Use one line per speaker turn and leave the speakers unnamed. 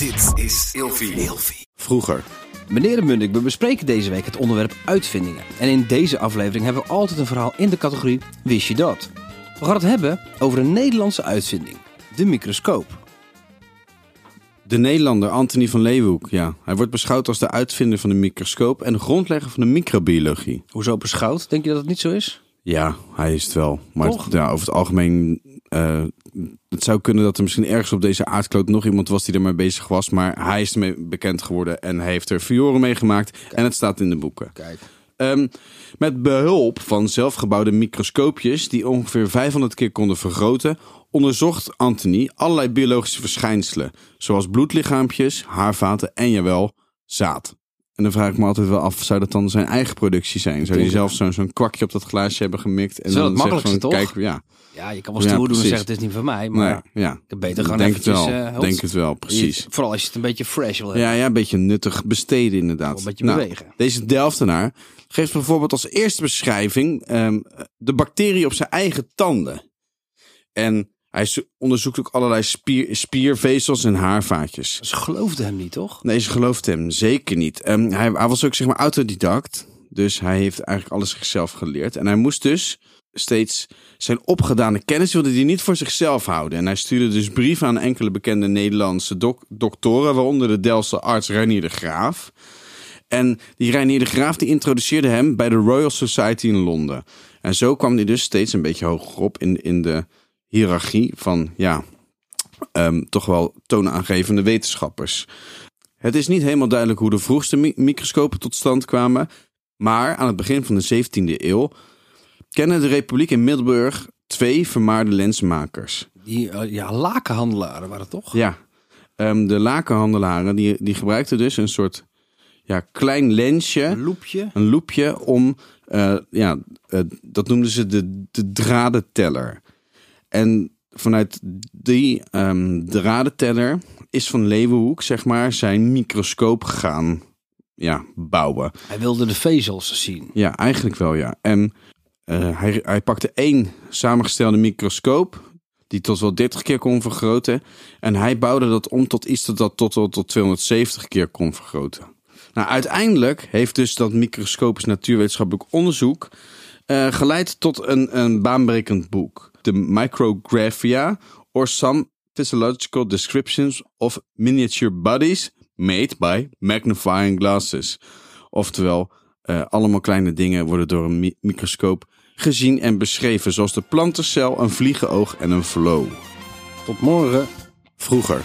Dit is Ilfie.
Vroeger.
Meneer de Munnik, we bespreken deze week het onderwerp uitvindingen. En in deze aflevering hebben we altijd een verhaal in de categorie Wist je dat? We gaan het hebben over een Nederlandse uitvinding. De microscoop.
De Nederlander Anthony van Leeuwenhoek, ja. Hij wordt beschouwd als de uitvinder van de microscoop en de grondlegger van de microbiologie.
Hoezo beschouwd? Denk je dat het niet zo is?
Ja, hij is het wel. Maar ja, over het algemeen... eh, het zou kunnen dat er misschien ergens op deze aardkloot nog iemand was die ermee bezig was. Maar hij is ermee bekend geworden en heeft er fioren mee gemaakt. En het staat in de boeken.
Kijk.
Ehm, met behulp van zelfgebouwde microscoopjes die ongeveer 500 keer konden vergroten, onderzocht Anthony allerlei biologische verschijnselen, zoals bloedlichaampjes, haarvaten en jawel, zaad. En dan vraag ik me altijd wel af, zou dat dan zijn eigen productie zijn? Zou hij zelf zo'n zo'n kwakje op dat glaasje hebben gemikt? En dan
het
van,
toch?
Kijk, ja,
Ja, je kan wel
Ja,
stoer doen en zeggen het is niet van mij. Maar
nee, ja.
ik heb beter gewoon
denk het
eventjes...
wel.
eh,
denk het wel, precies.
Je- Vooral als je het een beetje fresh wil hebben.
Ja, ja, een beetje nuttig besteden inderdaad.
Een beetje
Nou,
bewegen.
Deze Delftenaar geeft bijvoorbeeld als eerste beschrijving ehm, de bacterie op zijn eigen tanden. En hij zo- onderzoekt ook allerlei spier, spiervezels en haarvaatjes.
Ze geloofden hem niet, toch?
Nee, ze gelooft hem zeker niet. Ehm, hij, hij was ook zeg maar autodidact. Dus hij heeft eigenlijk alles zichzelf geleerd. En hij moest dus steeds zijn opgedane kennis wilde hij niet voor zichzelf houden. En hij stuurde dus brieven aan enkele bekende Nederlandse dok- doktoren, waaronder de Delftse arts Reinier de Graaf. En die Reinier de Graaf die introduceerde hem bij de Royal Society in Londen. En zo kwam hij dus steeds een beetje hoger op in, in de hiërarchie van, ja, ehm, toch wel toonaangevende wetenschappers. Het is niet helemaal duidelijk hoe de vroegste mi- microscopen tot stand kwamen. Maar aan het begin van de 17e eeuw kennen de Republiek in Middelburg twee vermaarde lensmakers.
Die eh, ja, lakenhandelaren waren het toch?
Ja, ehm, de lakenhandelaren die, die gebruikten dus een soort ja, klein lensje,
Een loepje.
een loepje om, eh, ja, eh, dat noemden ze de, de dradenteller. En vanuit die ehm, dradenteller is van Leeuwenhoek, zeg maar, zijn microscoop gaan ja, bouwen.
Hij wilde de vezels zien.
Ja, eigenlijk wel, ja. En eh, hij, hij pakte één samengestelde microscoop, die tot wel 30 keer kon vergroten. En hij bouwde dat om tot iets dat, dat tot, tot, tot 270 keer kon vergroten. Nou, uiteindelijk heeft dus dat microscopisch natuurwetenschappelijk onderzoek eh, geleid tot een, een baanbrekend boek. De Micrographia, or Some Physiological Descriptions of Miniature Bodies Made by Magnifying Glasses. Oftewel, eh, allemaal kleine dingen worden door een mi- microscoop gezien en beschreven, zoals de plantencel, een vliegenoog en een flow.
Tot morgen.
Vroeger.